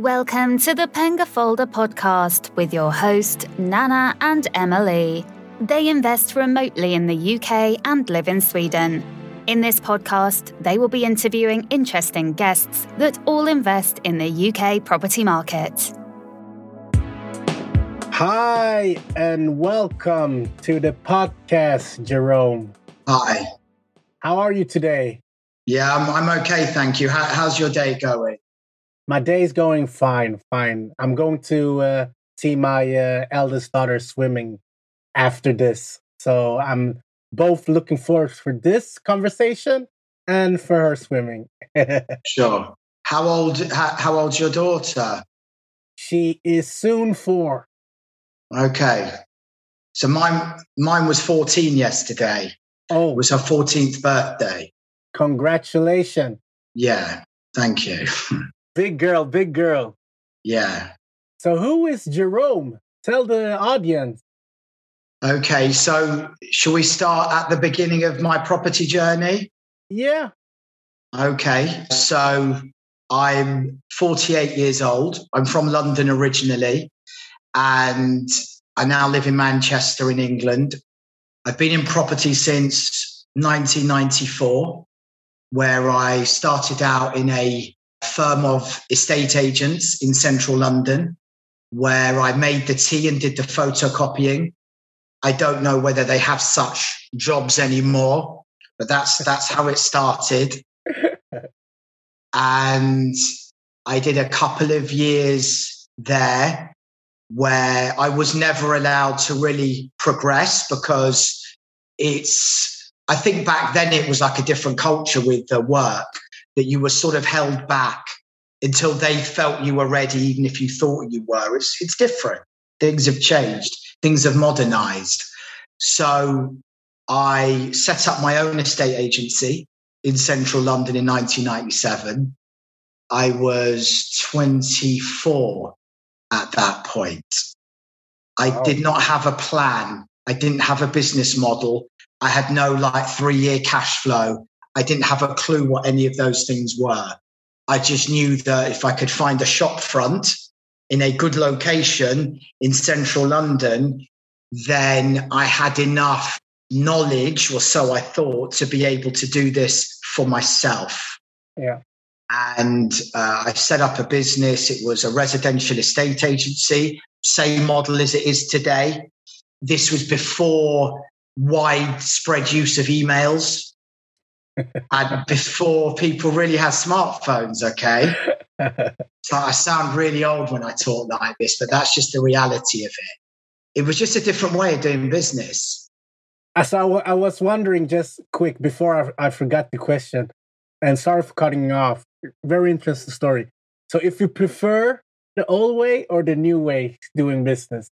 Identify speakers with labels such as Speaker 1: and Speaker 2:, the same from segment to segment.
Speaker 1: Welcome to the Penga Folder podcast with your host, Nana and Emily. They invest remotely in the UK and live in Sweden. In this podcast, they will be interviewing interesting guests that all invest in the UK property market.
Speaker 2: Hi, and welcome to the podcast, Jerome.
Speaker 3: Hi.
Speaker 2: How are you today?
Speaker 3: Yeah, I'm, I'm okay, thank you. How, how's your day going?
Speaker 2: My day's going fine, fine. I'm going to uh, see my uh, eldest daughter swimming after this. So I'm both looking forward for this conversation and for her swimming.
Speaker 3: sure. How old how, how old's your daughter?
Speaker 2: She is soon 4.
Speaker 3: Okay. So mine mine was 14 yesterday.
Speaker 2: Oh,
Speaker 3: It was her 14th birthday.
Speaker 2: congratulations.
Speaker 3: Yeah. Thank you.
Speaker 2: Big girl, big girl.
Speaker 3: yeah.
Speaker 2: So who is Jerome? Tell the audience.
Speaker 3: Okay, so shall we start at the beginning of my property journey?
Speaker 2: Yeah.
Speaker 3: Okay, so I'm 48 years old. I'm from London originally, and I now live in Manchester in England. I've been in property since 1994, where I started out in a firm of estate agents in central London, where I made the tea and did the photocopying. I don't know whether they have such jobs anymore, but that's that's how it started and I did a couple of years there where I was never allowed to really progress because it's, I think back then it was like a different culture with the work that you were sort of held back until they felt you were ready, even if you thought you were. It's, it's different. Things have changed, things have modernized. So I set up my own estate agency in central London in 1997. I was 24 at that point. I
Speaker 2: Wow.
Speaker 3: did not have a plan. I didn't have a business model. I had no like three year cash flow. I didn't have a clue what any of those things were. I just knew that if I could find a shop front in a good location in central London, then I had enough knowledge, or so I thought, to be able to do this for myself.
Speaker 2: Yeah.
Speaker 3: And uh, I set up a business. It was a residential estate agency, same model as it is today. This was before widespread use of emails and before people really had smartphones, okay? So I sound really old when I talk like this, but that's just the reality of it. It was just a different way of doing business.
Speaker 2: As I was wondering, just quick before I, I forgot the question, and sorry for cutting off. Very interesting story. So, if you prefer the old way or the new way doing business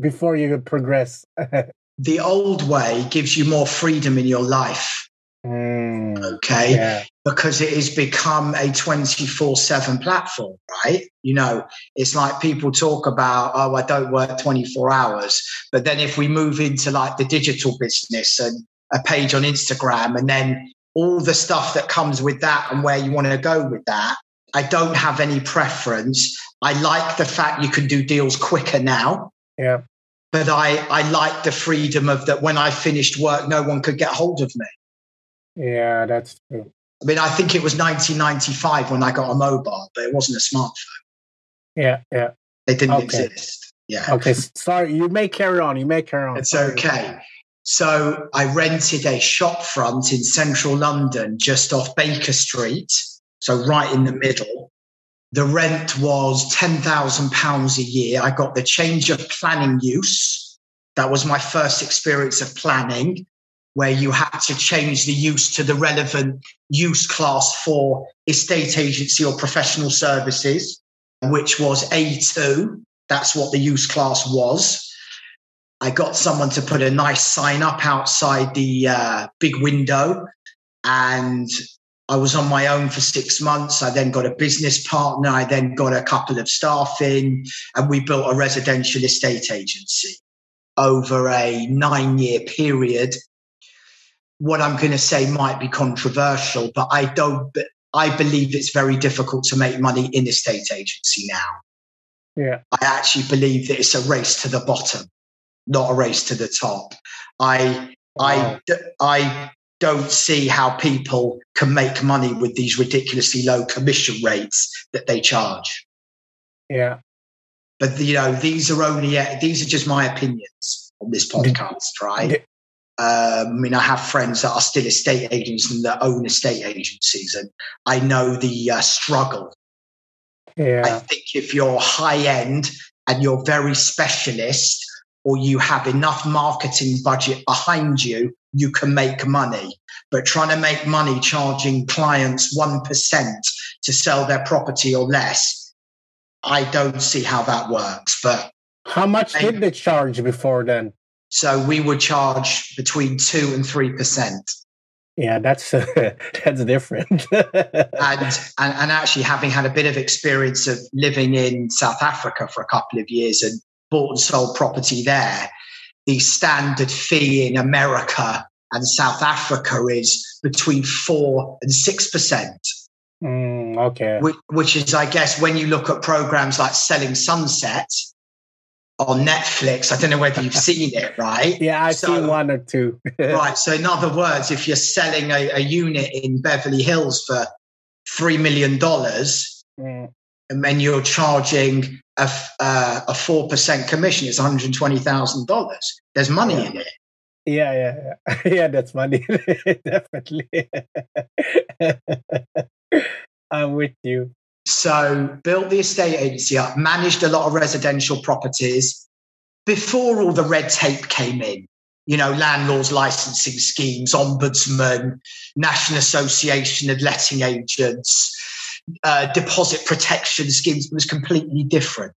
Speaker 2: before you progress,
Speaker 3: The old way gives you more freedom in your life,
Speaker 2: Mm,
Speaker 3: okay?
Speaker 2: yeah,
Speaker 3: because it has become a 24 7 platform, right? You know, it's like people talk about, oh, I don't work 24 hours. But then if we move into like the digital business and a page on Instagram and then all the stuff that comes with that and where you want to go with that, I don't have any preference. I like the fact you can do deals quicker now.
Speaker 2: yeah,
Speaker 3: But I, I like the freedom of that when I finished work, no one could get hold of me.
Speaker 2: Yeah. That's true.
Speaker 3: I mean, I think it was 1995 when I got a mobile, but it wasn't a smartphone.
Speaker 2: Yeah, yeah.
Speaker 3: They didn't
Speaker 2: Okay.
Speaker 3: exist. Yeah.
Speaker 2: Okay, sorry. You may carry on. You may carry on.
Speaker 3: It's okay. So I rented a shop front in central London, just off Baker Street. So right in the middle. The rent was £10,000 a year. I got the change of planning use. That was my first experience of planning, where you had to change the use to the relevant use class for estate agency or professional services, which was A2. That's what the use class was. I got someone to put a nice sign up outside the uh, big window, and I was on my own for six months. I then got a business partner. I then got a couple of staff in, and we built a residential estate agency over a nine year period. What I'm going to say might be controversial, but I don't. I believe it's very difficult to make money in estate agency now.
Speaker 2: Yeah.
Speaker 3: I actually believe that it's a race to the bottom, not a race to the top. I I I don't see how people can make money with these ridiculously low commission rates that they charge.
Speaker 2: Yeah.
Speaker 3: But you know, these are only these are just my opinions on this podcast, right? Um, I mean, I have friends that are still estate agents and that own estate agencies, and I know the uh, struggle.
Speaker 2: Yeah.
Speaker 3: I think if you're high end and you're very specialist, or you have enough marketing budget behind you, you can make money. But trying to make money charging clients 1% to sell their property or less, I don't see how that works. But
Speaker 2: how much did they charge before then?
Speaker 3: So we would charge between two and three percent.
Speaker 2: Yeah, that's uh, that's different.
Speaker 3: and, and and actually, having had a bit of experience of living in South Africa for a couple of years and bought and sold property there, the standard fee in America and South Africa is between four and six percent.
Speaker 2: Mm, okay.
Speaker 3: Which, which is, I guess, when you look at programs like Selling Sunset, on Netflix. I don't know whether you've seen it, right?
Speaker 2: Yeah, I've so, seen one or two.
Speaker 3: right. So, in other words, if you're selling a, a unit in Beverly Hills for $3 million, mm. and then you're charging a, uh, a 4% commission, it's $120,000. There's money
Speaker 2: yeah.
Speaker 3: in it.
Speaker 2: Yeah, yeah, yeah. Yeah, that's money. Definitely. I'm with you.
Speaker 3: So built the estate agency up, managed a lot of residential properties before all the red tape came in. You know, landlords licensing schemes, ombudsman, National Association of Letting Agents, uh, deposit protection schemes was completely different.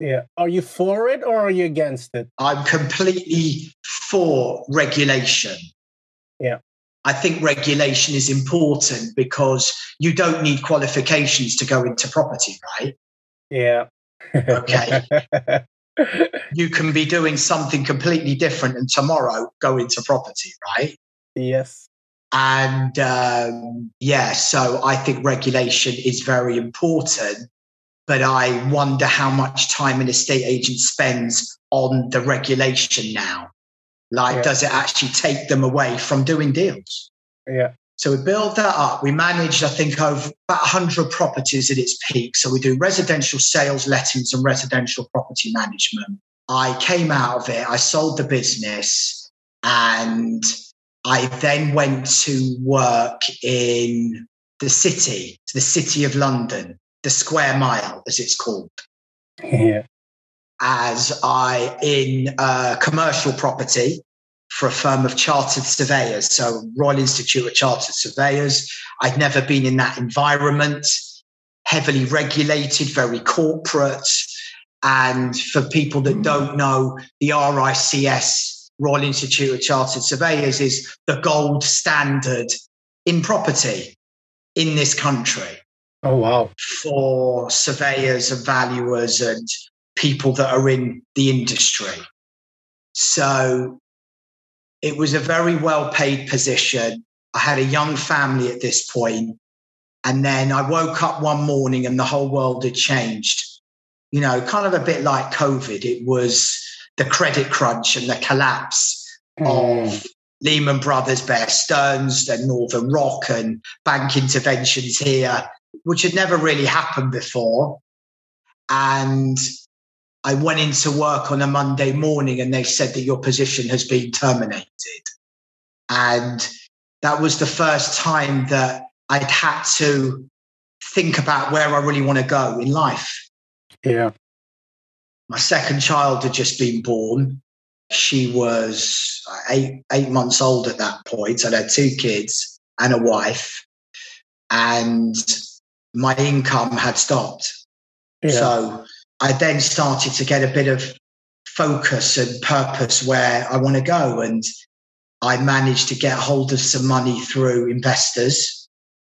Speaker 2: Yeah. Are you for it or are you against it?
Speaker 3: I'm completely for regulation.
Speaker 2: Yeah.
Speaker 3: I think regulation is important because you don't need qualifications to go into property, right?
Speaker 2: Yeah.
Speaker 3: okay. you can be doing something completely different and tomorrow go into property, right?
Speaker 2: Yes.
Speaker 3: And um, yeah, so I think regulation is very important, but I wonder how much time an estate agent spends on the regulation now. Like, yeah. does it actually take them away from doing deals?
Speaker 2: Yeah.
Speaker 3: So we build that up. We managed, I think, over about 100 properties at its peak. So we do residential sales, lettings, and residential property management. I came out of it, I sold the business, and I then went to work in the city, the city of London, the square mile, as it's called.
Speaker 2: Yeah
Speaker 3: as I in uh, commercial property for a firm of chartered surveyors. So Royal Institute of Chartered Surveyors. I'd never been in that environment, heavily regulated, very corporate. And for people that don't know, the RICS, Royal Institute of Chartered Surveyors, is the gold standard in property in this country.
Speaker 2: Oh, wow.
Speaker 3: For surveyors and valuers and people that are in the industry. So it was a very well paid position. I had a young family at this point, And then I woke up one morning and the whole world had changed. You know, kind of a bit like COVID. It was the credit crunch and the collapse mm. of Lehman Brothers, Bear Stearns, and Northern Rock, and bank interventions here, which had never really happened before. And I went into work on a Monday morning and they said that your position has been terminated. And that was the first time that I'd had to think about where I really want to go in life.
Speaker 2: Yeah.
Speaker 3: My second child had just been born. She was uh, eight eight months old at that point. I'd had two kids and a wife, and my income had stopped. Yeah. So I then started to get a bit of focus and purpose where I want to go. And I managed to get hold of some money through investors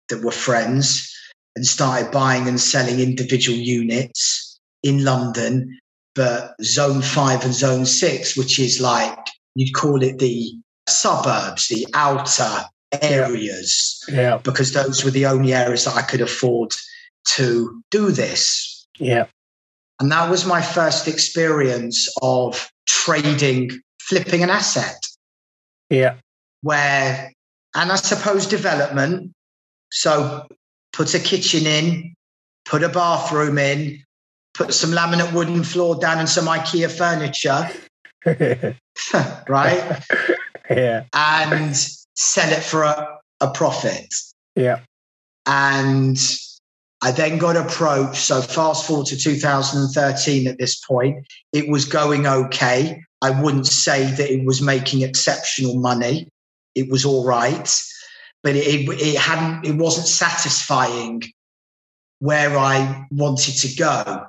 Speaker 3: that were friends and started buying and selling individual units in London. But zone five and zone six, which is like you'd call it the suburbs, the outer areas
Speaker 2: Yeah.
Speaker 3: because those were the only areas that I could afford to do this.
Speaker 2: Yeah.
Speaker 3: And that was my first experience of trading, flipping an asset
Speaker 2: Yeah.
Speaker 3: where, and I suppose development. So put a kitchen in, put a bathroom in, put some laminate wooden floor down and some IKEA furniture, right?
Speaker 2: yeah.
Speaker 3: and sell it for a, a profit.
Speaker 2: Yeah.
Speaker 3: And I then got approached. So fast forward to 2013 at this point, it was going okay. I wouldn't say that it was making exceptional money. It was all right, but it, it hadn't, it wasn't satisfying where I wanted to go.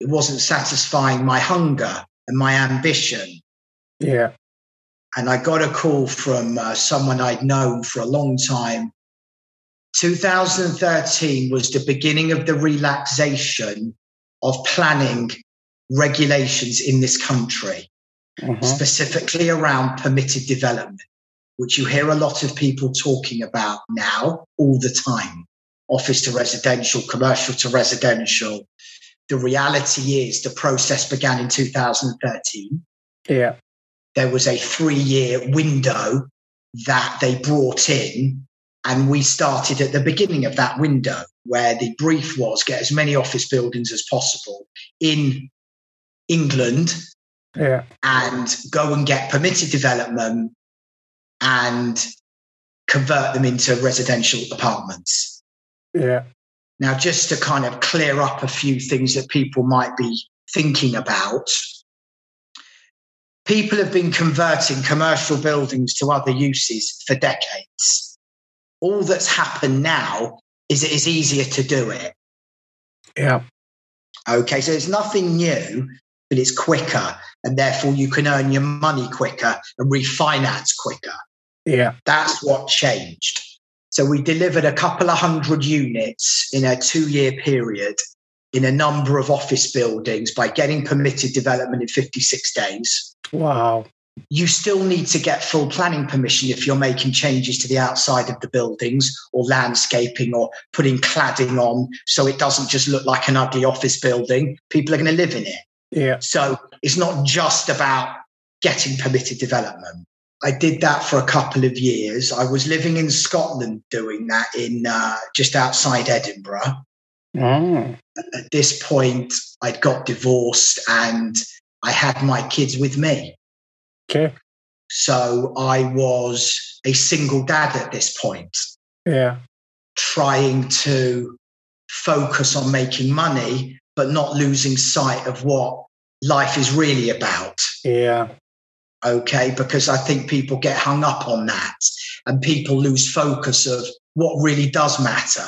Speaker 3: It wasn't satisfying my hunger and my ambition.
Speaker 2: Yeah.
Speaker 3: And I got a call from uh, someone I'd known for a long time 2013 was the beginning of the relaxation of planning regulations in this country,
Speaker 2: Mhm.
Speaker 3: specifically around permitted development, which you hear a lot of people talking about now all the time office to residential, commercial to residential. The reality is the process began in 2013
Speaker 2: Yeah.
Speaker 3: there was a three year window that they brought in. And we started at the beginning of that window where the brief was get as many office buildings as possible in England
Speaker 2: Yeah.
Speaker 3: and go and get permitted development and convert them into residential apartments.
Speaker 2: Yeah.
Speaker 3: Now, just to kind of clear up a few things that people might be thinking about, people have been converting commercial buildings to other uses for decades. All that's happened now is it is easier to do it.
Speaker 2: Yeah.
Speaker 3: Okay, so it's nothing new, but it's quicker, and therefore you can earn your money quicker and refinance quicker.
Speaker 2: Yeah.
Speaker 3: That's what changed. So we delivered a couple of hundred units in a two year period in a number of office buildings by getting permitted development in 56 days.
Speaker 2: Wow.
Speaker 3: You still need to get full planning permission if you're making changes to the outside of the buildings or landscaping or putting cladding on so it doesn't just look like an ugly office building. People are going to live in it.
Speaker 2: Yeah.
Speaker 3: So it's not just about getting permitted development. I did that for a couple of years. I was living in Scotland doing that in uh, just outside Edinburgh.
Speaker 2: Oh.
Speaker 3: At this point, I'd got divorced and I had my kids with me.
Speaker 2: Okay.
Speaker 3: So I was a single dad at this point,
Speaker 2: Yeah.
Speaker 3: trying to focus on making money, but not losing sight of what life is really about.
Speaker 2: Yeah.
Speaker 3: okay because i think people get hung up on that and people lose focus of what really does matter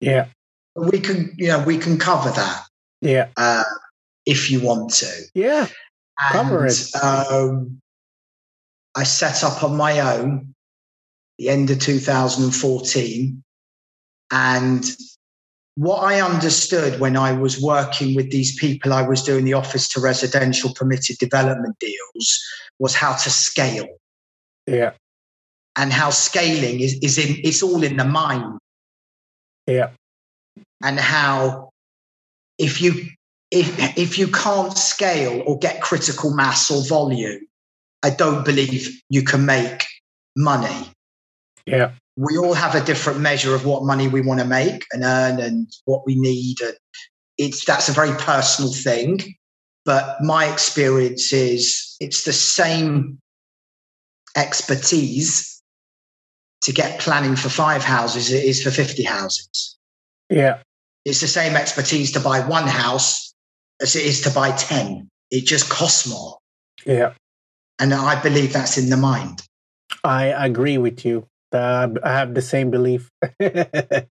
Speaker 2: Yeah.
Speaker 3: we can you know we can cover that
Speaker 2: Yeah.
Speaker 3: uh, if you want to
Speaker 2: Yeah. Cover
Speaker 3: and,
Speaker 2: it.
Speaker 3: um, i set up on my own the end of 2014 and what I understood when I was working with these people, I was doing the office to residential permitted development deals, was how to scale.
Speaker 2: Yeah.
Speaker 3: and how scaling is, is in it's all in the mind
Speaker 2: Yeah.
Speaker 3: and how if you if if you can't scale or get critical mass or volume i don't believe you can make money
Speaker 2: Yeah.
Speaker 3: we all have a different measure of what money we want to make and earn and what we need and it's that's a very personal thing but my experience is it's the same expertise to get planning for five houses as it is for 50 houses
Speaker 2: Yeah.
Speaker 3: it's the same expertise to buy one house as it is to buy 10 it just costs more
Speaker 2: Yeah.
Speaker 3: And i believe that's in the mind
Speaker 2: I agree with you. Uh, I have the same belief. yeah.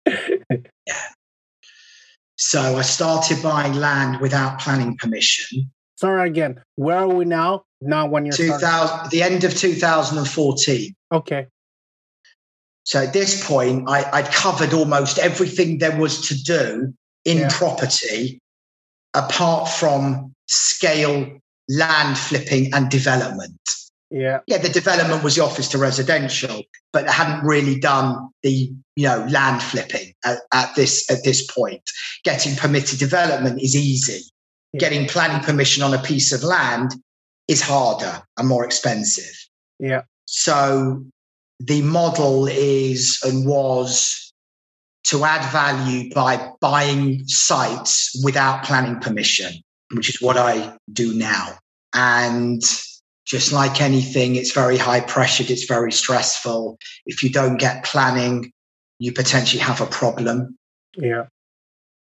Speaker 3: so i started buying land without planning permission
Speaker 2: Sorry again. Where are we now? Now when you're starting?
Speaker 3: 2000, the end of 2014.
Speaker 2: Okay.
Speaker 3: So at this point, I, I'd covered almost everything there was to do in
Speaker 2: Yeah.
Speaker 3: property, apart from scale, land flipping, and development.
Speaker 2: Yeah.
Speaker 3: Yeah, the development was the office to residential, but they hadn't really done the you know land flipping at, at this at this point. Getting permitted development is easy.
Speaker 2: Yeah.
Speaker 3: Getting planning permission on a piece of land is harder and more expensive.
Speaker 2: Yeah.
Speaker 3: So the model is and was to add value by buying sites without planning permission, which is what I do now. And just like anything, it's very high pressured, it's very stressful. If you don't get planning, you potentially have a problem.
Speaker 2: Yeah.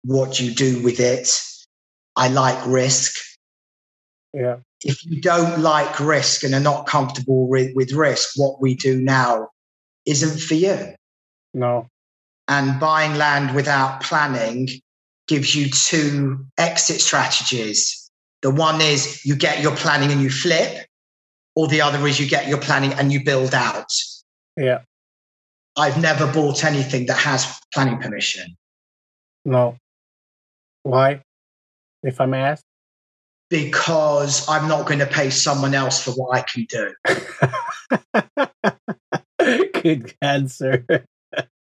Speaker 3: What you do with it? I like risk.
Speaker 2: Yeah.
Speaker 3: If you don't like risk and are not comfortable with, with risk, what we do now isn't for you.
Speaker 2: No.
Speaker 3: And buying land without planning gives you two exit strategies. The one is you get your planning and you flip, or the other is you get your planning and you build out.
Speaker 2: Yeah.
Speaker 3: I've never bought anything that has planning permission
Speaker 2: No. Why? If I may ask?
Speaker 3: because I'm not going to pay someone else for what I can do.
Speaker 2: Good answer.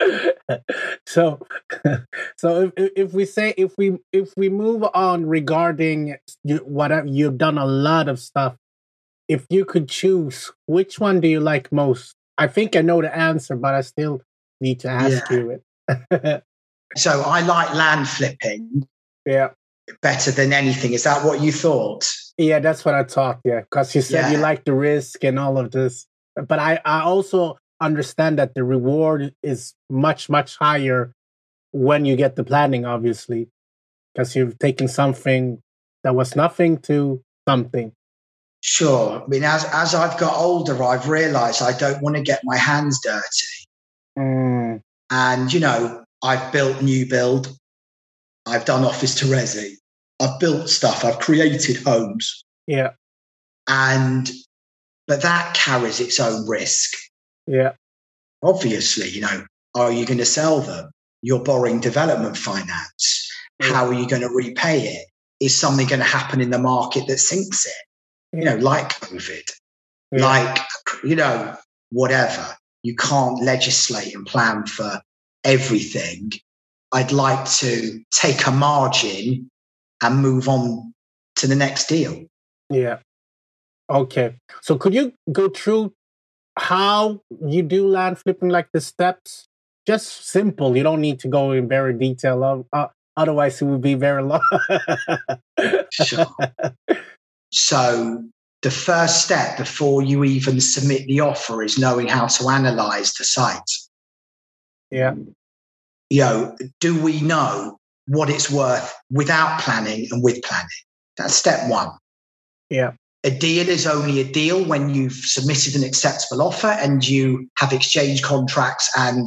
Speaker 2: so, so if, if we say if we if we move on regarding you, whatever you've done a lot of stuff, if you could choose, which one do you like most? I think I know the answer, but I still need to ask
Speaker 3: Yeah.
Speaker 2: you it.
Speaker 3: So I like land flipping
Speaker 2: yeah,
Speaker 3: better than anything. Is that what you thought?
Speaker 2: yeah, that's what I thought. Yeah, because you said you like the risk and all of this, but I I also understand that the reward is much much higher when you get the planning, obviously, because you've taken something that was nothing to something.
Speaker 3: Sure. I mean, as as I've got older, I've realised I don't want to get my hands dirty.
Speaker 2: Mm,
Speaker 3: And you know, I've built new build. I've done office to resi. I've built stuff. I've created homes,
Speaker 2: yeah,
Speaker 3: and but that carries its own risk.
Speaker 2: Yeah,
Speaker 3: Obviously, you know, are you going to sell them? You're borrowing development finance.
Speaker 2: Yeah.
Speaker 3: How are you going to repay it? Is something going to happen in the market that sinks it? You know, mm. like COVID,
Speaker 2: yeah,
Speaker 3: like, you know, whatever. You can't legislate and plan for everything. I'd like to take a margin and move on to the next deal.
Speaker 2: yeah. Okay, so could you go through how you do land flipping, like the steps? Just simple. You don't need to go in very detail. Of, uh, otherwise, it would be very long.
Speaker 3: Sure. So, the first step before you even submit the offer is knowing how to analyze the site.
Speaker 2: yeah,
Speaker 3: You know, do we know what it's worth without planning and with planning? That's step one.
Speaker 2: yeah,
Speaker 3: A deal is only a deal when you've submitted an acceptable offer and you have exchanged contracts and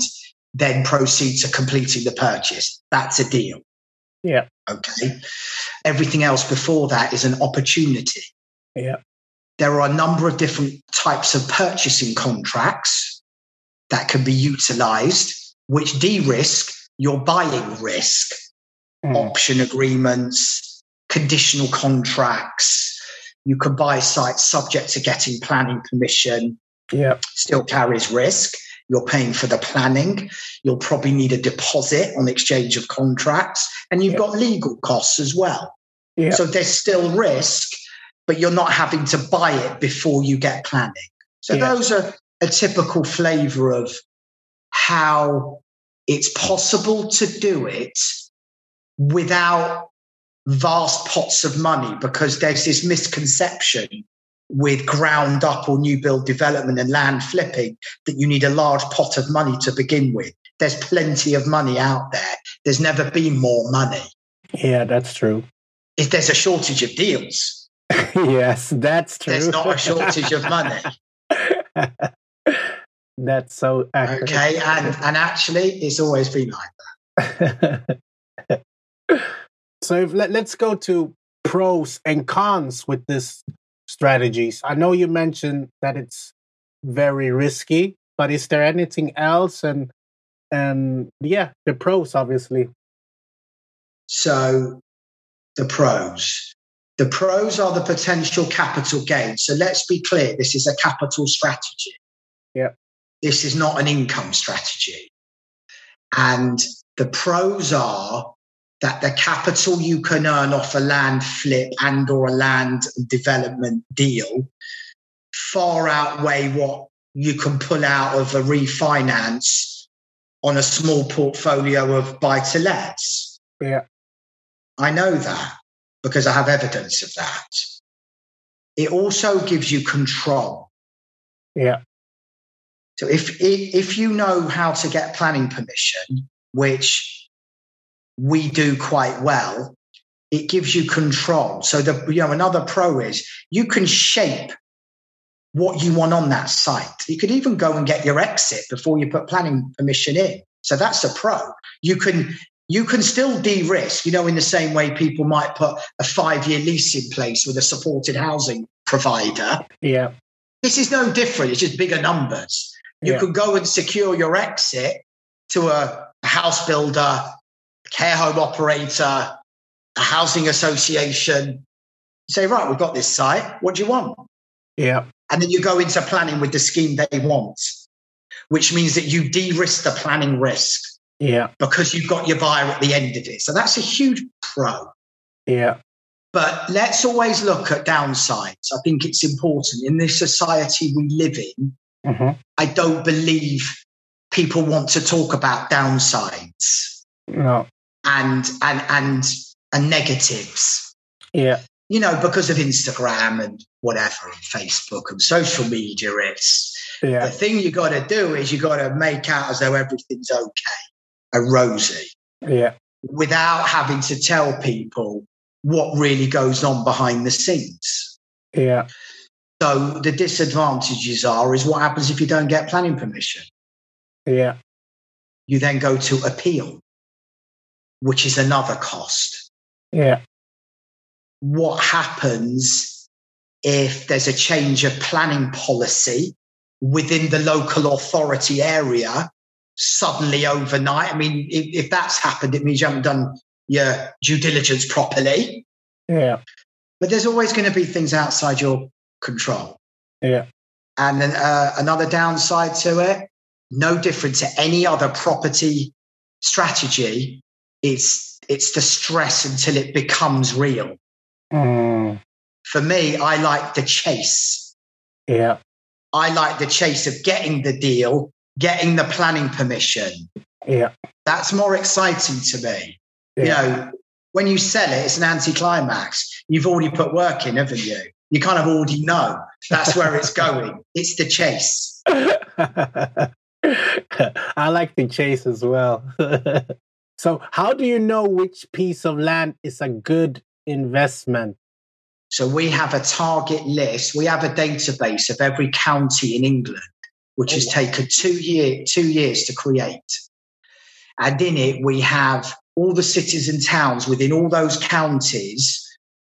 Speaker 3: then proceed to completing the purchase. That's a deal.
Speaker 2: yeah,
Speaker 3: Okay. Everything else before that is an opportunity.
Speaker 2: yeah,
Speaker 3: There are a number of different types of purchasing contracts that can be utilized, which de risk your buying risk.
Speaker 2: Mm,
Speaker 3: Option agreements, conditional contracts. You can buy sites subject to getting planning permission,
Speaker 2: yeah,
Speaker 3: still carries risk. You're paying for the planning. You'll probably need a deposit on exchange of contracts, and you've
Speaker 2: Yeah.
Speaker 3: got legal costs as well.
Speaker 2: yeah,
Speaker 3: So there's still risk, but you're not having to buy it before you get planning. So
Speaker 2: Yeah.
Speaker 3: those are a typical flavor of how it's possible to do it without vast pots of money because there's this misconception with ground up or new build development and land flipping that you need a large pot of money to begin with. There's plenty of money out there. There's never been more money.
Speaker 2: yeah. That's true.
Speaker 3: If there's a shortage of deals,
Speaker 2: yes, that's true.
Speaker 3: there's not a shortage of money.
Speaker 2: that's so accurate.
Speaker 3: Okay. And, and actually, it's always been like
Speaker 2: so if, let, let's go to pros and cons with this strategies. I know you mentioned that it's very risky, but is there anything else? And and yeah, the pros obviously.
Speaker 3: So, the pros. The pros are the potential capital gain. So let's be clear this is a capital strategy.
Speaker 2: Yeah.
Speaker 3: This is not an income strategy. And the pros are that the capital you can earn off a land flip and or a land development deal far outweigh what you can pull out of a refinance on a small portfolio of buy to lets.
Speaker 2: Yeah.
Speaker 3: I know that because I have evidence of that. It also gives you control.
Speaker 2: Yeah.
Speaker 3: So if if you know how to get planning permission, which we do quite well, it gives you control. So the you know another pro is you can shape what you want on that site. You could even go and get your exit before you put planning permission in. So that's a pro. You can you can still de-risk, you know, in the same way people might put a five-year lease in place with a supported housing provider.
Speaker 2: Yeah.
Speaker 3: This is no different. It's just bigger numbers. You
Speaker 2: Yeah.
Speaker 3: could go and secure your exit to a house builder, care home operator, a housing association. Say, right, we've got this site. What do you want?
Speaker 2: Yeah.
Speaker 3: And then you go into planning with the scheme they want, which means that you de risk the planning risk
Speaker 2: Yeah.
Speaker 3: because you've got your buyer at the end of it. So that's a huge pro.
Speaker 2: Yeah.
Speaker 3: But let's always look at downsides. I think it's important in this society we live in.
Speaker 2: Mhm.
Speaker 3: I don't believe people want to talk about downsides
Speaker 2: No.
Speaker 3: And and and and negatives.
Speaker 2: Yeah.
Speaker 3: You know, because of Instagram and whatever, and Facebook and social media. It's
Speaker 2: Yeah.
Speaker 3: the thing you got to do is you got to make out as though everything's okay, a rosy,
Speaker 2: Yeah.
Speaker 3: without having to tell people what really goes on behind the scenes.
Speaker 2: Yeah.
Speaker 3: So the disadvantages are is what happens if you don't get planning permission.
Speaker 2: Yeah.
Speaker 3: You then go to appeal, which is another cost.
Speaker 2: Yeah.
Speaker 3: What happens if there's a change of planning policy within the local authority area suddenly overnight? I mean, if, if that's happened, it means you haven't done your due diligence properly.
Speaker 2: Yeah.
Speaker 3: But there's always going to be things outside your control.
Speaker 2: Yeah.
Speaker 3: And then uh, another downside to it, no different to any other property strategy, it's it's the stress until it becomes real.
Speaker 2: Mm.
Speaker 3: For me, I like the chase.
Speaker 2: Yeah.
Speaker 3: I like the chase of getting the deal, getting the planning permission.
Speaker 2: Yeah.
Speaker 3: That's more exciting to me.
Speaker 2: Yeah.
Speaker 3: You know, when you sell it, it's an anticlimax. You've already put work in, haven't you? You kind of already know that's where it's going. It's the chase.
Speaker 2: I like the chase as well. so, how do you know which piece of land is a good investment?
Speaker 3: So we have a target list. We have a database of every county in England, which has
Speaker 2: Oh, wow.
Speaker 3: taken two year two years to create. And in it, we have all the cities and towns within all those counties,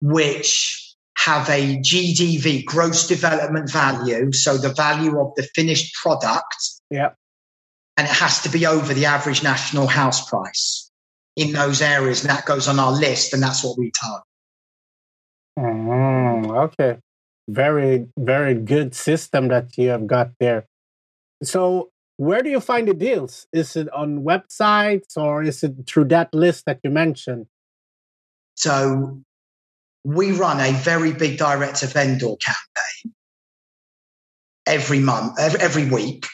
Speaker 3: which have a GDV, gross development value. So the value of the finished product,
Speaker 2: Yeah.
Speaker 3: And it has to be over the average national house price in those areas. And that goes on our list, and that's what we target.
Speaker 2: Mm, okay. Very, very good system that you have got there. So, where do you find the deals? Is it on websites or is it through that list that you mentioned?
Speaker 3: So we run a very big direct to vendor campaign every month, every week,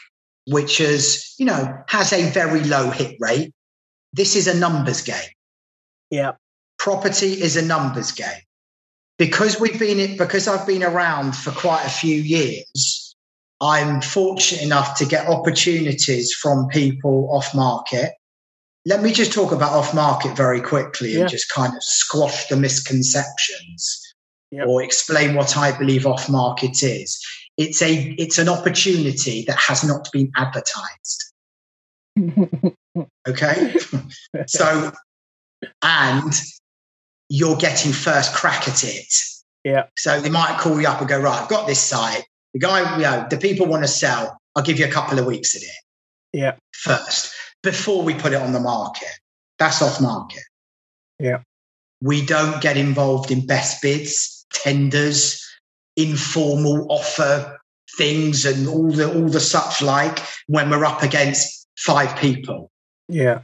Speaker 3: which is, you know, has a very low hit rate. This is a numbers game.
Speaker 2: Yeah.
Speaker 3: Property is a numbers game. Because we've been it because I've been around for quite a few years, I'm fortunate enough to get opportunities from people off market. Let me just talk about off market very quickly
Speaker 2: Yeah.
Speaker 3: and just kind of squash the misconceptions
Speaker 2: Yep.
Speaker 3: or explain what I believe off market is. It's a it's an opportunity that has not been advertised. Okay. so and you're getting first crack at it.
Speaker 2: Yeah.
Speaker 3: So they might call you up and go, right, I've got this site. The guy, you know, the people want to sell. I'll give you a couple of weeks at it
Speaker 2: yeah.
Speaker 3: first before we put it on the market. That's off market.
Speaker 2: Yeah.
Speaker 3: We don't get involved in best bids, tenders, informal offer things and all the all the such like when we're up against five people.
Speaker 2: Yeah.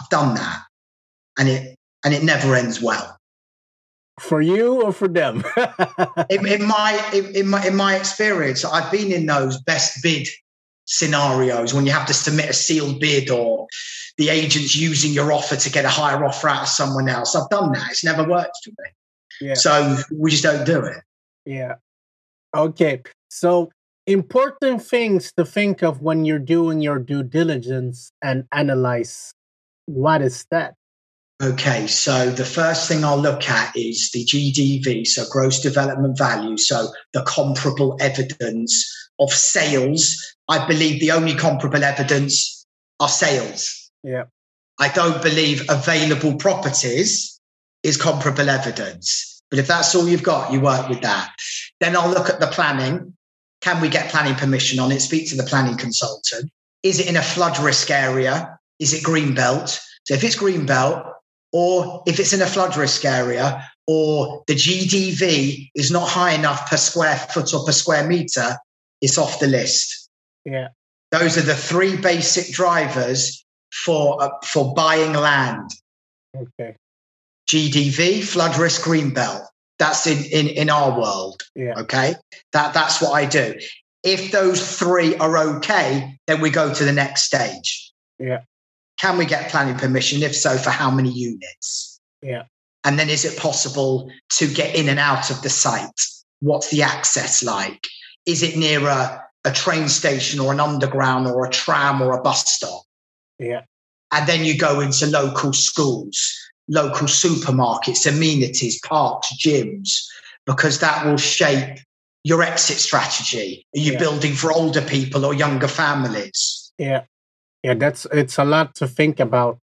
Speaker 3: I've done that. And it and it never ends well.
Speaker 2: For you or for them?
Speaker 3: in, in, my in, in my in my experience, I've been in those best bid scenarios when you have to submit a sealed bid or the agent's using your offer to get a higher offer out of someone else. I've done that. It's never worked for me. Yeah. So we just don't do it.
Speaker 2: Yeah. Okay. So important things to think of when you're doing your due diligence and analyze. What is that?
Speaker 3: Okay, so the first thing I'll look at is the GDV, so gross development value, so the comparable evidence of sales. I believe the only comparable evidence are sales.
Speaker 2: Yeah.
Speaker 3: I don't believe available properties is comparable evidence. But if that's all you've got, you work with that. Then I'll look at the planning. Can we get planning permission on it? Speak to the planning consultant. Is it in a flood risk area? Is it green belt? So if it's green belt, or if it's in a flood risk area, or the GDV is not high enough per square foot or per square meter, it's off the list.
Speaker 2: Yeah.
Speaker 3: Those are the three basic drivers for uh, for buying land.
Speaker 2: Okay.
Speaker 3: GDV, flood risk, green belt. That's in, in, in our world.
Speaker 2: Yeah.
Speaker 3: Okay. That that's what I do. If those three are okay, then we go to the next stage.
Speaker 2: Yeah.
Speaker 3: Can we get planning permission? If so, for how many units?
Speaker 2: Yeah.
Speaker 3: And then is it possible to get in and out of the site? What's the access like? Is it near a, a train station or an underground or a tram or a bus stop?
Speaker 2: Yeah.
Speaker 3: And then you go into local schools, local supermarkets, amenities, parks, gyms, because that will shape your exit strategy. Are you yeah. building for older people or younger families?
Speaker 2: Yeah. Yeah, that's it's a lot to think about.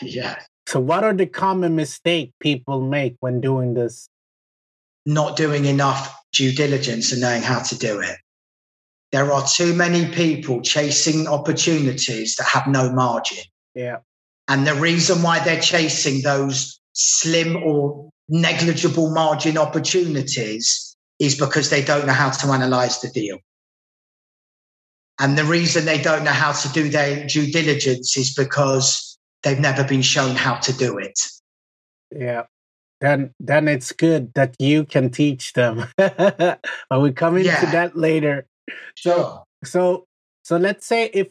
Speaker 3: Yeah.
Speaker 2: So what are the common mistake people make when doing this?
Speaker 3: Not doing enough due diligence and knowing how to do it. There are too many people chasing opportunities that have no margin.
Speaker 2: Yeah.
Speaker 3: And the reason why they're chasing those slim or negligible margin opportunities is because they don't know how to analyze the deal. And the reason they don't know how to do their due diligence is because they've never been shown how to do it.
Speaker 2: Yeah. Then then it's good that you can teach them. but we come into yeah. that later.
Speaker 3: Sure.
Speaker 2: So so so let's say if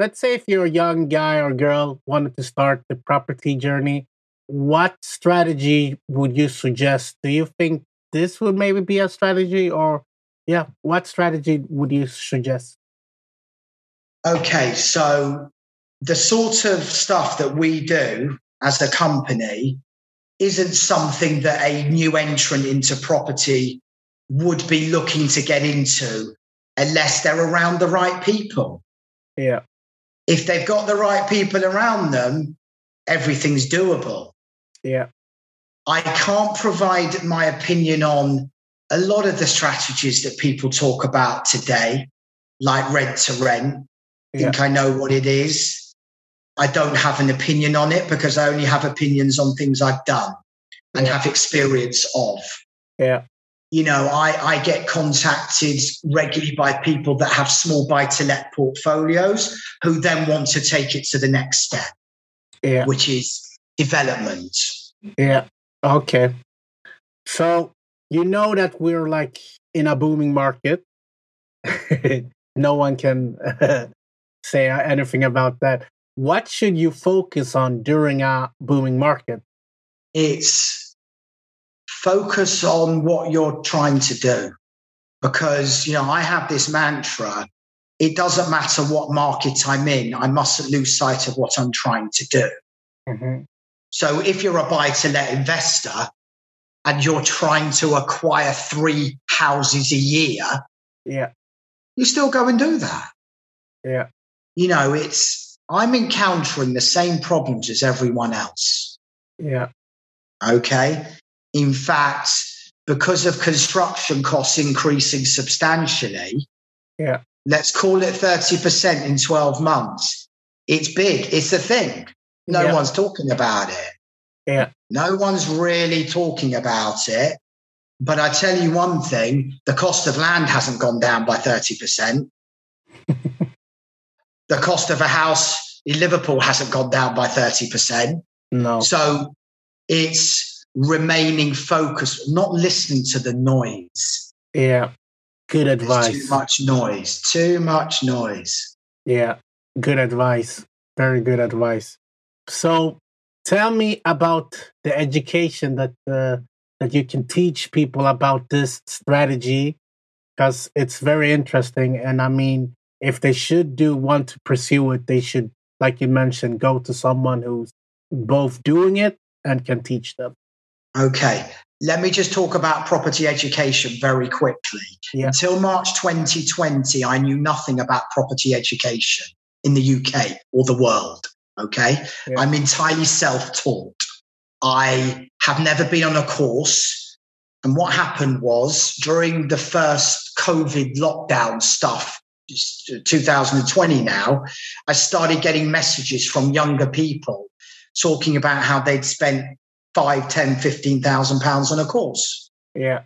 Speaker 2: let's say if you're a young guy or girl wanted to start the property journey, what strategy would you suggest? Do you think this would maybe be a strategy or yeah, what strategy would you suggest?
Speaker 3: Okay, so the sort of stuff that we do as a company isn't something that a new entrant into property would be looking to get into unless they're around the right people.
Speaker 2: Yeah.
Speaker 3: If they've got the right people around them, everything's doable.
Speaker 2: Yeah.
Speaker 3: I can't provide my opinion on a lot of the strategies that people talk about today, like rent to rent think yeah. I know what it is. I don't have an opinion on it because I only have opinions on things I've done and yeah. have experience of.
Speaker 2: Yeah.
Speaker 3: You know, I, I get contacted regularly by people that have small buy to let portfolios who then want to take it to the next step,
Speaker 2: yeah.
Speaker 3: which is development.
Speaker 2: Yeah. Okay. So you know that we're like in a booming market. no one can say anything about that. What should you focus on during a booming market?
Speaker 3: It's focus on what you're trying to do. Because, you know, I have this mantra it doesn't matter what market I'm in, I mustn't lose sight of what I'm trying to do.
Speaker 2: Mm-hmm.
Speaker 3: So if you're a buy to let investor and you're trying to acquire three houses a year,
Speaker 2: yeah,
Speaker 3: you still go and do that.
Speaker 2: Yeah
Speaker 3: you know, it's I'm encountering the same problems as everyone else.
Speaker 2: Yeah.
Speaker 3: Okay. In fact, because of construction costs increasing substantially,
Speaker 2: yeah.
Speaker 3: Let's call it 30% in 12 months. It's big. It's a thing. No yeah. one's talking about it.
Speaker 2: Yeah.
Speaker 3: No one's really talking about it. But I tell you one thing the cost of land hasn't gone down by 30%. the cost of a house in Liverpool hasn't gone down by 30%.
Speaker 2: No.
Speaker 3: So it's remaining focused, not listening to the noise.
Speaker 2: Yeah. Good
Speaker 3: There's
Speaker 2: advice.
Speaker 3: too much noise. Too much noise.
Speaker 2: Yeah. Good advice. Very good advice. So tell me about the education that uh, that you can teach people about this strategy because it's very interesting and I mean if they should do want to pursue it they should like you mentioned go to someone who's both doing it and can teach them.
Speaker 3: Okay. Let me just talk about property education very quickly.
Speaker 2: Yeah.
Speaker 3: Until March 2020, I knew nothing about property education in the UK or the world. Okay.
Speaker 2: Yeah.
Speaker 3: I'm entirely self taught. I have never been on a course. And what happened was during the first COVID lockdown stuff, 2020 now, I started getting messages from younger people talking about how they'd spent five, 10, 15,000 pounds on a course.
Speaker 2: Yeah.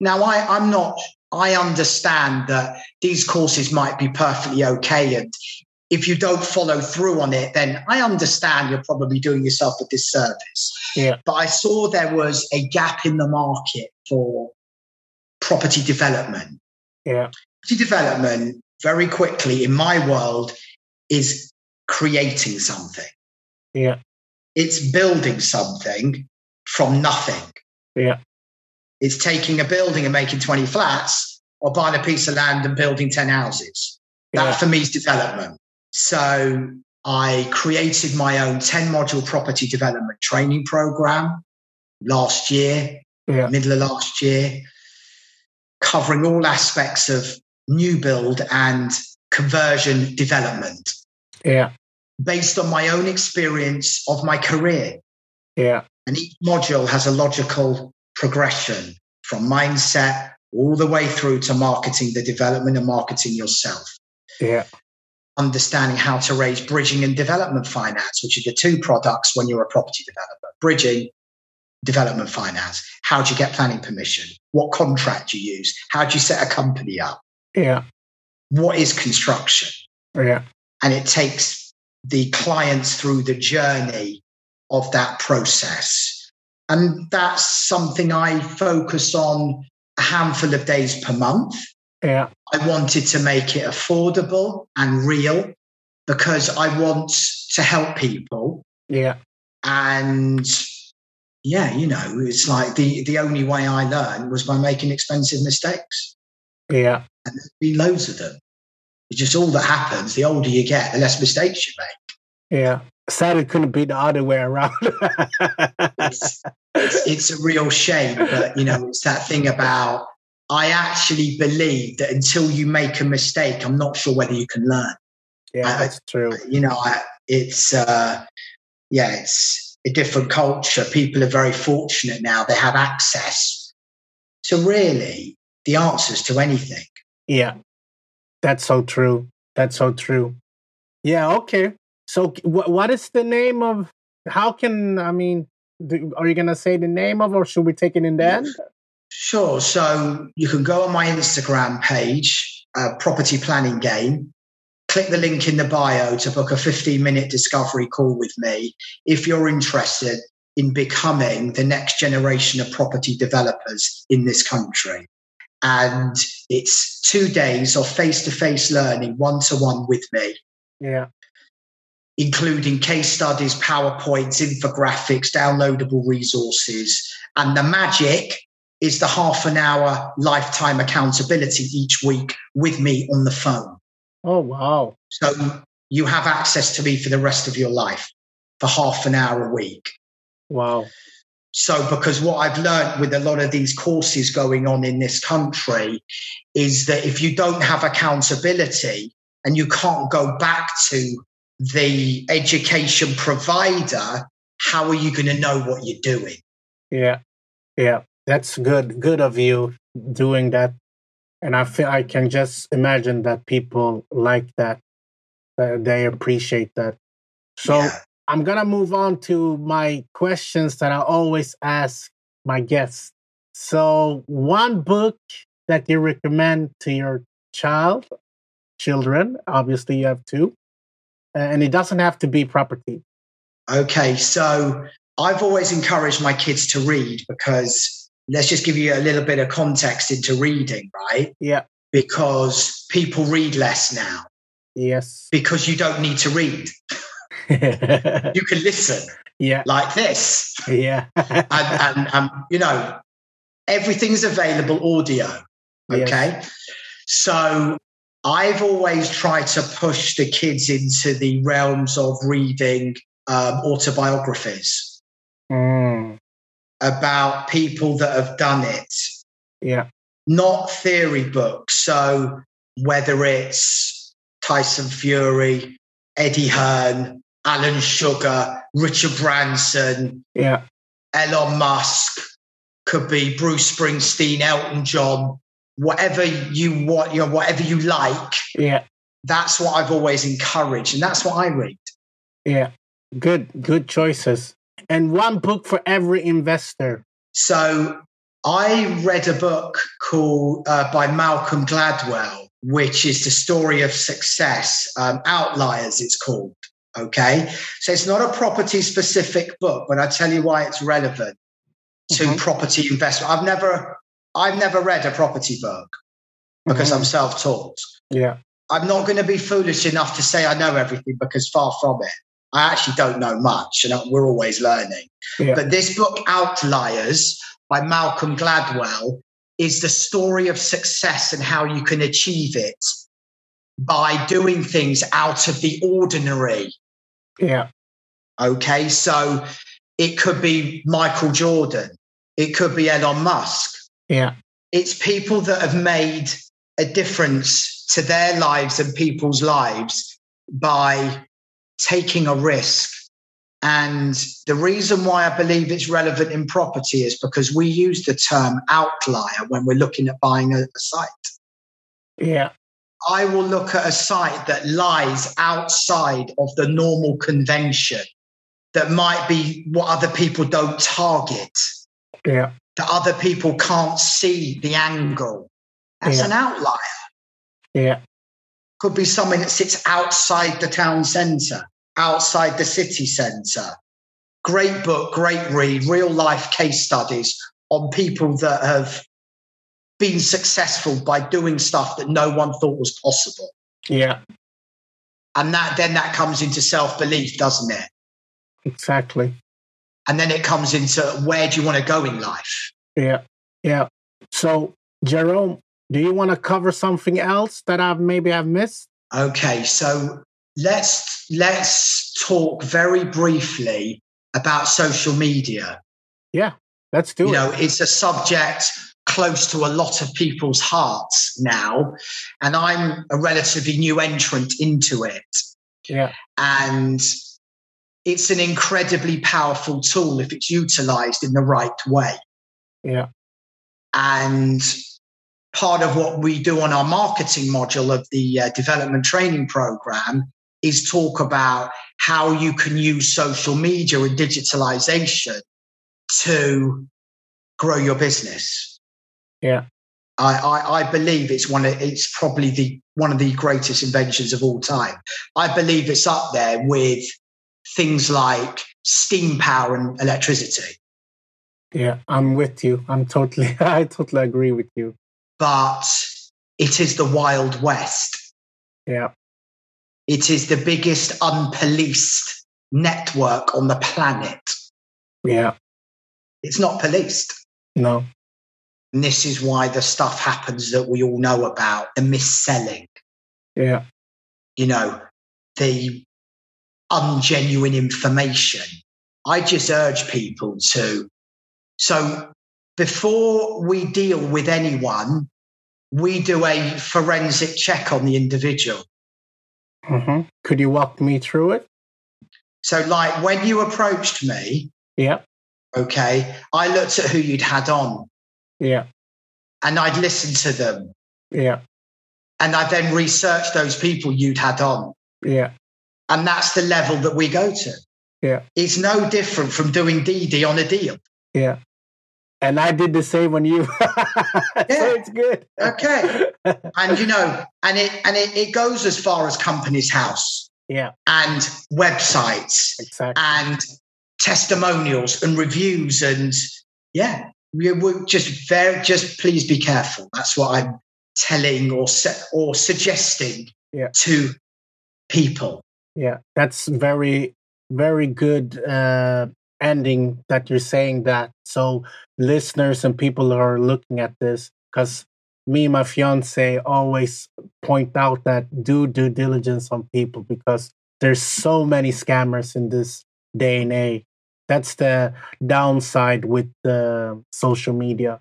Speaker 3: Now, I, I'm not, I understand that these courses might be perfectly okay. And if you don't follow through on it, then I understand you're probably doing yourself a disservice.
Speaker 2: Yeah.
Speaker 3: But I saw there was a gap in the market for property development.
Speaker 2: Yeah.
Speaker 3: Property development, very quickly in my world, is creating something.
Speaker 2: Yeah.
Speaker 3: It's building something from nothing.
Speaker 2: Yeah.
Speaker 3: It's taking a building and making 20 flats or buying a piece of land and building 10 houses. That
Speaker 2: Yeah.
Speaker 3: for me is development. So I created my own 10 module property development training program last year,
Speaker 2: Yeah.
Speaker 3: middle of last year, covering all aspects of new build and conversion development
Speaker 2: Yeah.
Speaker 3: Based on my own experience of my career.
Speaker 2: Yeah.
Speaker 3: And each module has a logical progression from mindset all the way through to marketing the development and marketing yourself.
Speaker 2: Yeah.
Speaker 3: Understanding how to raise bridging and development finance, which are the two products when you're a property developer. Bridging, development finance. How do you get planning permission? What contract do you use? How do you set a company up?
Speaker 2: Yeah.
Speaker 3: What is construction?
Speaker 2: Yeah.
Speaker 3: and it takes the clients through the journey of that process. And that's something I focus on a handful of days per month.
Speaker 2: Yeah.
Speaker 3: I wanted to make it affordable and real because I want to help people.
Speaker 2: Yeah.
Speaker 3: And yeah, you know, it's like the, the only way I learned was by making expensive mistakes.
Speaker 2: Yeah.
Speaker 3: And there's been loads of them. It's just all that happens. The older you get, the less mistakes you make.
Speaker 2: Yeah. Sad it couldn't be the other way around.
Speaker 3: it's, it's, it's a real shame, but you know, it's that thing about I actually believe that until you make a mistake, I'm not sure whether you can learn.
Speaker 2: yeah,
Speaker 3: I-
Speaker 2: that's true.
Speaker 3: You know, I, it's uh, yeah, it's a different culture. People are very fortunate now; they have access to really the answers to anything.
Speaker 2: Yeah. That's so true. That's so true. Yeah, okay. So wh- what is the name of how can I mean do, are you to say the name of or should we take it in the end?
Speaker 3: Sure. So you can go on my Instagram page, uh, Property Planning Game. Click the link in the bio to book a 15 minute discovery call with me if you're interested in becoming the next generation of property developers in this country. And it's two days of face to face learning, one to one with me,
Speaker 2: Yeah.
Speaker 3: including case studies, PowerPoints, infographics, downloadable resources. And the magic is the half an hour lifetime accountability each week with me on the phone.
Speaker 2: Oh wow.
Speaker 3: So you have access to me for the rest of your life for half an hour a week.
Speaker 2: Wow.
Speaker 3: So, because what I've learned with a lot of these courses going on in this country is that if you don't have accountability and you can't go back to the education provider, how are you going to know what you're doing?
Speaker 2: Yeah. Yeah. That's good. Good of you doing that. And I feel I can just imagine that people like that. Uh, they appreciate that. So
Speaker 3: Yeah.
Speaker 2: I'm gonna move on to my questions that I always ask my guests. So, one book that you recommend to your child, children, obviously you have two, and it doesn't have to be property.
Speaker 3: Okay, so I've always encouraged my kids to read because let's just give you a little bit of context into reading, right?
Speaker 2: Yeah.
Speaker 3: Because people read less now.
Speaker 2: Yes.
Speaker 3: Because you don't need to read. you can listen.
Speaker 2: Yeah.
Speaker 3: Like this.
Speaker 2: Yeah.
Speaker 3: and, and, and, you know, everything's available audio. Okay. So I've always tried to push the kids into the realms of reading um, autobiographies
Speaker 2: mm.
Speaker 3: about people that have done it.
Speaker 2: Yeah.
Speaker 3: Not theory books. So whether it's Tyson Fury, Eddie Hearn, Alan Sugar, Richard Branson,
Speaker 2: yeah,
Speaker 3: Elon Musk, could be Bruce Springsteen, Elton John, whatever you want, you know, whatever you like.
Speaker 2: Yeah.
Speaker 3: That's what I've always encouraged, and that's what I read.
Speaker 2: Yeah. Good, good choices. And one book for every investor.
Speaker 3: So I read a book called uh, by Malcolm Gladwell, which is the story of success. Um, Outliers, it's called. Okay, so it's not a property specific book, but I tell you why it's relevant to mm-hmm. property investment. I've never, I've never read a property book because mm-hmm. I'm self taught.
Speaker 2: Yeah,
Speaker 3: I'm not going to be foolish enough to say I know everything because far from it. I actually don't know much, and we're always learning. Yeah. But this book, Outliers by Malcolm Gladwell, is the story of success and how you can achieve it by doing things out of the ordinary.
Speaker 2: Yeah.
Speaker 3: Okay. So it could be Michael Jordan, it could be Elon Musk.
Speaker 2: Yeah.
Speaker 3: It's people that have made a difference to their lives and people's lives by taking a risk. And the reason why I believe it's relevant in property is because we use the term outlier when we're looking at buying a, a site.
Speaker 2: Yeah.
Speaker 3: I will look at a site that lies outside of the normal convention that might be what other people don't target.
Speaker 2: Yeah.
Speaker 3: That other people can't see the angle. That's yeah. an outlier.
Speaker 2: Yeah
Speaker 3: could be something that sits outside the town centre, outside the city centre. Great book, great read, real life case studies on people that have been successful by doing stuff that no one thought was possible.
Speaker 2: Yeah.
Speaker 3: And that then that comes into self belief, doesn't it?
Speaker 2: Exactly.
Speaker 3: And then it comes into where do you want to go in life?
Speaker 2: Yeah. Yeah. So, Jerome, do you want to cover something else that I've maybe I've missed?
Speaker 3: Okay, so let's let's talk very briefly about social media.
Speaker 2: Yeah, let's do
Speaker 3: you
Speaker 2: it.
Speaker 3: You know, it's a subject close to a lot of people's hearts now, and I'm a relatively new entrant into it.
Speaker 2: Yeah,
Speaker 3: and it's an incredibly powerful tool if it's utilized in the right way.
Speaker 2: Yeah,
Speaker 3: and part of what we do on our marketing module of the uh, development training program is talk about how you can use social media and digitalization to grow your business.
Speaker 2: Yeah.
Speaker 3: I, I, I, believe it's one of it's probably the one of the greatest inventions of all time. I believe it's up there with things like steam power and electricity.
Speaker 2: Yeah, I'm with you. I'm totally I totally agree with you
Speaker 3: but it is the Wild West.
Speaker 2: Yeah.
Speaker 3: It is the biggest unpoliced network on the planet.
Speaker 2: Yeah.
Speaker 3: It's not policed.
Speaker 2: No.
Speaker 3: And this is why the stuff happens that we all know about the mis-selling.
Speaker 2: Yeah.
Speaker 3: You know, the ungenuine information. I just urge people to. So before we deal with anyone, we do a forensic check on the individual.
Speaker 2: Mm-hmm. Could you walk me through it?
Speaker 3: So, like when you approached me,
Speaker 2: yeah,
Speaker 3: okay, I looked at who you'd had on,
Speaker 2: yeah,
Speaker 3: and I'd listen to them,
Speaker 2: yeah,
Speaker 3: and I'd then researched those people you'd had on,
Speaker 2: yeah,
Speaker 3: and that's the level that we go to.
Speaker 2: Yeah.
Speaker 3: It's no different from doing DD on a deal.
Speaker 2: Yeah. And I did the same on you.
Speaker 3: Yeah.
Speaker 2: so it's good.
Speaker 3: Okay. And you know, and it and it, it goes as far as Companies House
Speaker 2: yeah,
Speaker 3: and websites
Speaker 2: exactly.
Speaker 3: and testimonials and reviews and yeah, we would just very just please be careful. That's what I'm telling or se- or suggesting
Speaker 2: Yeah.
Speaker 3: to people.
Speaker 2: Yeah, that's very, very good uh, ending that you're saying that. So listeners and people who are looking at this, because me and my fiance always point out that do due diligence on people because there's so many scammers in this day and age. That's the downside with the social media.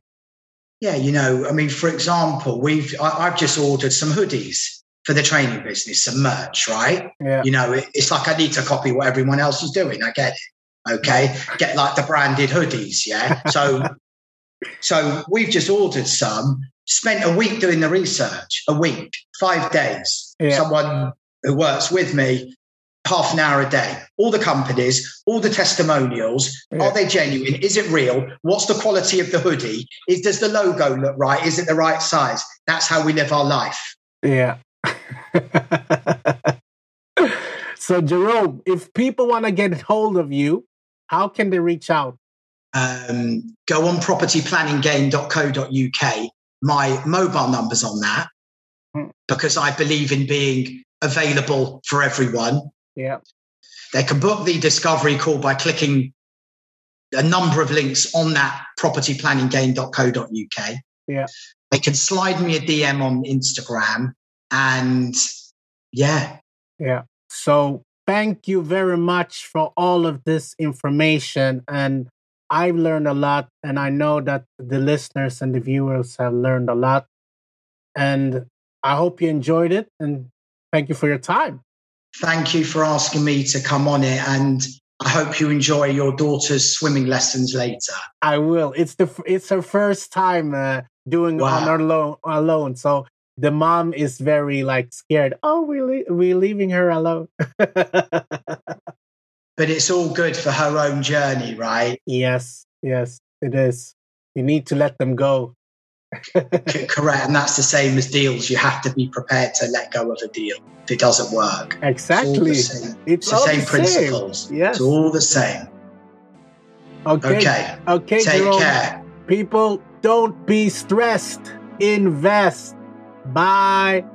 Speaker 3: Yeah, you know, I mean, for example, we've I, I've just ordered some hoodies for the training business, some merch, right?
Speaker 2: Yeah,
Speaker 3: You know, it, it's like I need to copy what everyone else is doing. I get it. Okay. Get like the branded hoodies. Yeah. So, so we've just ordered some, spent a week doing the research, a week, five days.
Speaker 2: Yeah.
Speaker 3: Someone who works with me, half an hour a day. All the companies, all the testimonials.
Speaker 2: Yeah.
Speaker 3: Are they genuine? Is it real? What's the quality of the hoodie? Is does the logo look right? Is it the right size? That's how we live our life.
Speaker 2: yeah. so, Jerome, if people want to get hold of you, how can they reach out?
Speaker 3: um, go on propertyplanninggame.co.uk. My mobile number's on that
Speaker 2: Hmm.
Speaker 3: because I believe in being available for everyone.
Speaker 2: Yeah.
Speaker 3: They can book the discovery call by clicking a number of links on that propertyplanninggame.co.uk.
Speaker 2: Yeah.
Speaker 3: They can slide me a DM on Instagram and yeah,
Speaker 2: Yeah. So thank you very much for all of this information. And I've learned a lot. And I know that the listeners and the viewers have learned a lot. And I hope you enjoyed it. And thank you for your time.
Speaker 3: Thank you for asking me to come on it. And I hope you enjoy your daughter's swimming lessons later.
Speaker 2: I will. It's the it's her first time uh, doing
Speaker 3: Wow.
Speaker 2: on her alone alone. So the mom is very like scared. Oh, we're le- we're leaving her alone.
Speaker 3: but it's all good for her own journey, right?
Speaker 2: yes, yes, it is. You need to let them go.
Speaker 3: Correct. And that's the same as deals. You have to be prepared to let go of a deal if it doesn't work.
Speaker 2: Exactly.
Speaker 3: It's the same,
Speaker 2: It's
Speaker 3: the same
Speaker 2: the
Speaker 3: principles.
Speaker 2: Yes.
Speaker 3: It's all the same.
Speaker 2: Okay.
Speaker 3: Okay.
Speaker 2: Okay,
Speaker 3: Take
Speaker 2: Jerome.
Speaker 3: care.
Speaker 2: People, don't be stressed. Invest. Bye.